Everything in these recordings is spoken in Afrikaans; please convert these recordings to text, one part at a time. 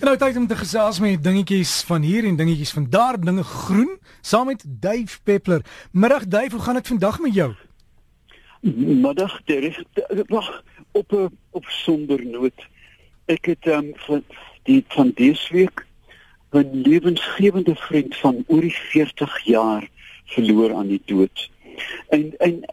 Nou tyd om te gesels met dingetjies van hier en dingetjies van daar, dinge groen, saam met Dave Peppler. Middag Dave, hoe gaan dit vandag met jou? Middag, Derek. Wag, op 'n op sonder noot. Ek het ehm um, van die van dese week 'n lewensgewende vriend van oor die 40 jaar verloor aan die dood. En en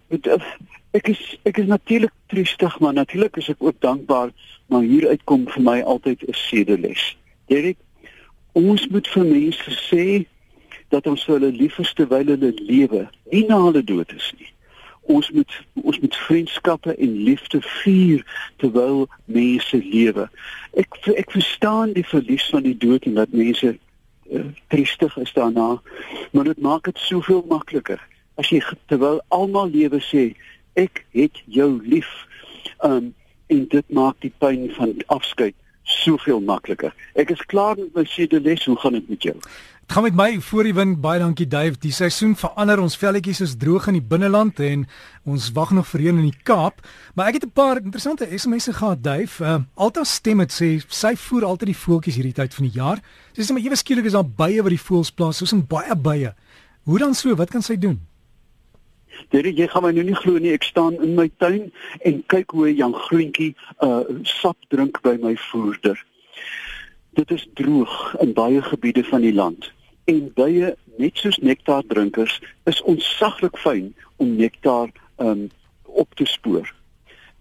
ek is ek is natuurlik triestig maar natuurlik is ek ook dankbaar maar hier uitkom vir my altyd 'n sedeles. Derek, ons moet vir mense sê dat ons hulle lief is terwyl hulle lewe, nie na hulle dood is nie. Ons moet ons moet vriendskappe en liefde vier terwyl mense lewe. Ek ek verstaan die verlies van die dood en dat mense uh, triestig is daarna, maar dit maak dit soveel makliker as jy terwyl almal lewe sê ek het jou lief. Um en dit maak die pyn van afskeid soveel makliker. Ek is klaar met my sedeles, hoe gaan dit met jou? Dit gaan met my voor die wind. Baie dankie Dave. Die seisoen verander. Ons velletjies is droog in die binneland en ons wag nog vir reën in die Kaap. Maar ek het 'n paar interessante SMS'e gehad, Dave. Uh, Alta stem het sê sy voer altyd die voeltjies hierdie tyd van die jaar. Sy sê maar ewe skielik is daar baie wat die voels plaas, soos 'n baie baie. Hoe dan so? Wat kan sy doen? Dit jy gaan my nou nie glo nie. Ek staan in my tuin en kyk hoe 'n Jan Groentjie uh sap drink by my voerder. Dit is droog in baie gebiede van die land en baie net soos nektardrinkers is ontsaglik fyn om nektar um op te spoor.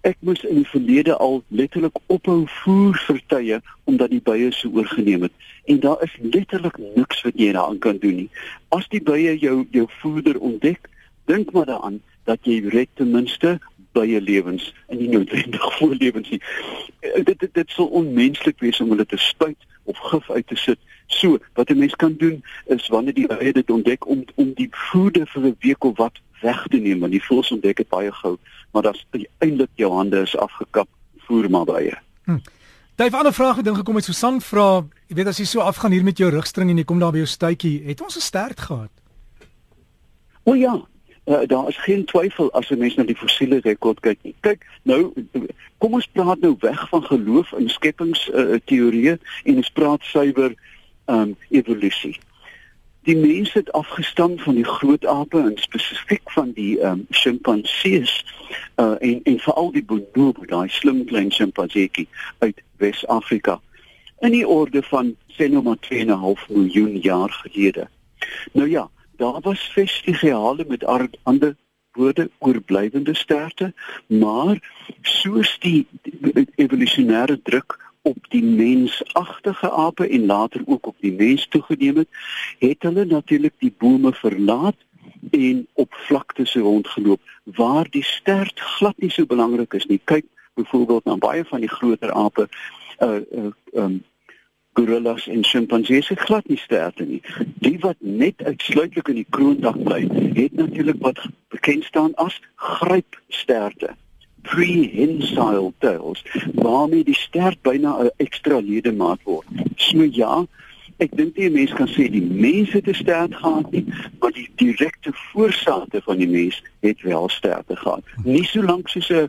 Ek moes in die verlede al letterlik ophou voer vir tye omdat die bye so oorgeneem het en daar is letterlik niks wat jy daaraan kan doen nie. As die bye jou jou voeder ontdek, dink maar daaraan dat jy red ten minste baie lewens in die noodwendig voorlewens nie. Eh, dit dit dit sou onmenslik wees om hulle te spuit of gif uit te sit. So, wat 'n mens kan doen is wanneer die eie dit ontdek om om die voede vir 'n week of wat weg te neem want die voels ontdek dit baie gou, maar dan's eintlik jou hande is afgekap voer maar baie. Hm. Daar 'n ander vraag ding gekom het Susan vra, jy weet as jy so afgaan hier met jou rugstring en jy kom daar by jou stuitjie, het ons 'n stert gehad? O ja, uh, daar is geen twyfel as 'n mens na die fossiele rekord kyk nie. Kyk, nou kom ons praat nou weg van geloof in skepingsteorieë uh, en ons praat suiwer um evolusie. Die mens het afgestam van die groot ape en spesifiek van die um sjimpansees uh en en veral die bonobo, daai slim klein sjimpanseetjie uit Wes-Afrika in die orde van sê nou maar 2.5 miljoen jaar gelede. Nou ja, daar was vestigiale met ander woorde oorblywende sterte, maar soos die evolusionêre druk op die mensagtige ape en later ook op die mens toegeneem het, het hulle natuurlik die bome verlaat en op vlaktes rondgeloop waar die stert glad nie so belangrik is nie. Kyk byvoorbeeld na baie van die groter ape uh uh um gorillas en sjimpansees het glad nie sterte nie. Die wat net uitsluitlik in die kroondag bly, het natuurlik wat bekend staan as grypsterte. Prehensile tails, waarmee die stert byna 'n ekstra ledemaat word. So ja, ek dink nie 'n mens kan sê die mense het 'n stert gehad nie, maar die direkte voorsate van die mens het wel sterte gehad. Nie so lank soos 'n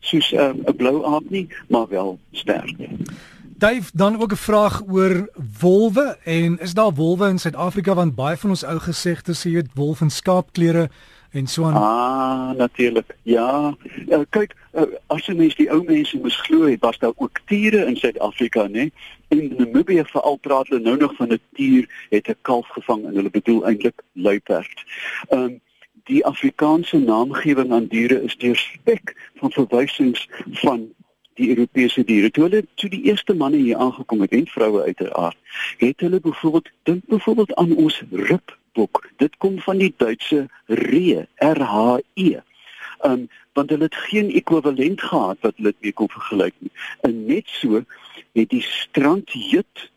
soos 'n blou aap nie, maar wel sterte. Dave, dan ook 'n vraag oor wolwe en is daar wolwe in Suid-Afrika want baie van ons ou gesegde sê jy wolf en skaapklere en so aan. Ah, natuurlik. Ja. ja kyk, eh, as jy mens die ou mense moes glo, was daar ook tiere in Suid-Afrika, né? En Namibië veral praat hulle nou nog van 'n tier het 'n kalf gevang en hulle bedoel eintlik luiperd. Ehm um, die Afrikaanse naamgewing aan diere is deur spek van verwysings van die Europese diere. Toe hulle toe die eerste manne hier aangekom het en vroue uiteraard, het hulle byvoorbeeld dink byvoorbeeld aan ons rupbok. Dit kom van die Duitse ree, R H E. Um want hulle het geen ekwivalent gehad wat hulle mee kon vergelyk nie. En net so het die strandjut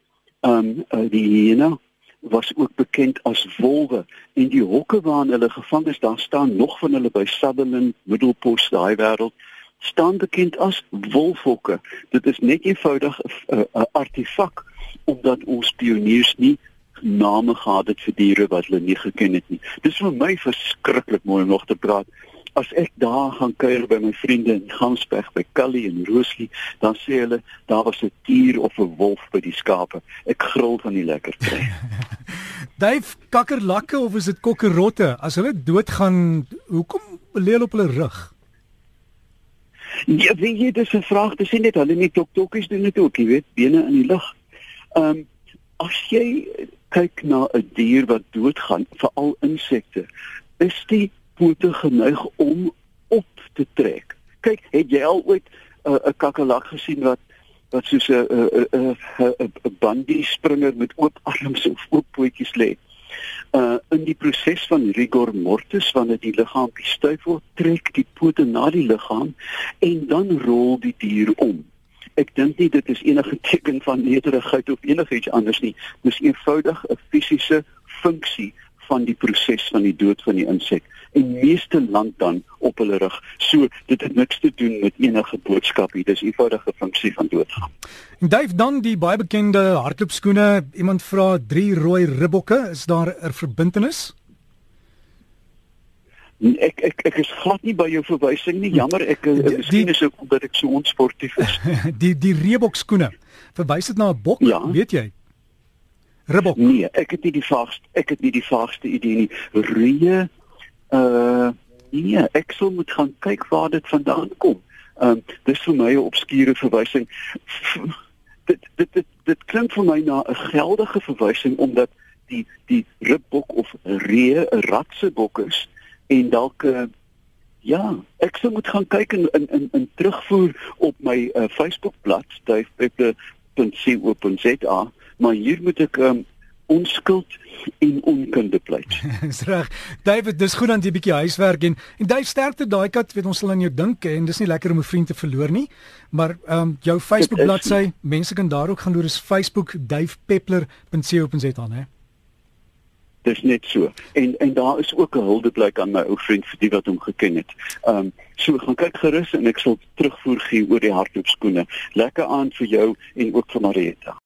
um uh, die hyena was ook bekend as wolwe en die hokke waarin hulle gevang is daar staan nog van hulle by Sutherland Middelpos daai wêreld staan bekend as wolfhokke. Dit is net eenvoudig 'n artefak omdat ons pioniers nie name gehad het vir diere wat hulle nie geken het nie. Dis vir my verskriklik mooi om nog te praat as ek daar gaan kuier by my vriende in Gansberg by Callie en Rooslie, dan sê hulle daar was 'n dier of 'n wolf by die skape. Ek gril van die lekker kry. Duif kakkerlakke of is dit kokkerotte? As hulle doodgaan, hoekom lê hulle op hulle rug? Ja, weet jy, dis 'n vraag, dis net hulle nie toktokkies doen dit ook, jy weet, bene in die lug. Ehm um, as jy kyk na 'n dier wat doodgaan, veral insekte, is die pote geneig om op te trek. Kyk, het jy al ooit 'n uh, kakkerlak gesien wat wat soos 'n 'n 'n 'n bandie springer met oop arms of oop pootjies lê? Uh in die proses van rigor mortis wanneer die liggaam gestuif word, trek die pote na die liggaam en dan rol die dier om. Ek dink nie dit is enige teken van nederigheid of enigiets anders nie. Dis eenvoudig 'n fisiese funksie van die proses van die dood van die insek en meeste land dan op hulle rug. So dit het niks te doen met enige boodskap hier. Dis eenvoudige funksie van doodgaan. En Dave dan die baie bekende hardloopskoene. Iemand vra drie rooi ribbokke, is daar 'n verbintenis? Ek ek ek is glad nie by jou verwysing nie. Jammer, ek die, miskien is ook omdat ek so onsportief is. die die reebokskoene. Verwys dit na 'n bok, ja. weet jy? Ribbok. Nee, ek het nie die vaagste ek het nie die vaagste idee nie. Ree uh nee, ek sou moet gaan kyk waar dit vandaan kom. Ehm um, dis vir my 'n obskure verwysing. dit dit dit dit klink vir my na 'n geldige verwysing omdat die die ribbok of ree 'n ratse bok is en dalk uh, ja, ek sou moet gaan kyk in in in, in terugvoer op my uh, Facebook bladsy duifpeppe.co.za maar hier moet ek um, onskuld en onkunde pleit. Dis reg. David, dis goed dat jy 'n bietjie huiswerk en en jy sterkte daai kat, weet ons sal aan jou dink en dis nie lekker om 'n vriend te verloor nie. Maar ehm um, jou Facebook bladsy, mense kan daar ook gaan loer is facebook.davepeppler.co.za, né? Dis net so. En en daar is ook 'n huldeblyk aan my ou vriend vir die wat hom geken het. Ehm um, so gaan kyk gerus en ek sal terugvoer gee oor die hardloopskoene. Lekker aan vir jou en ook vir Marietta.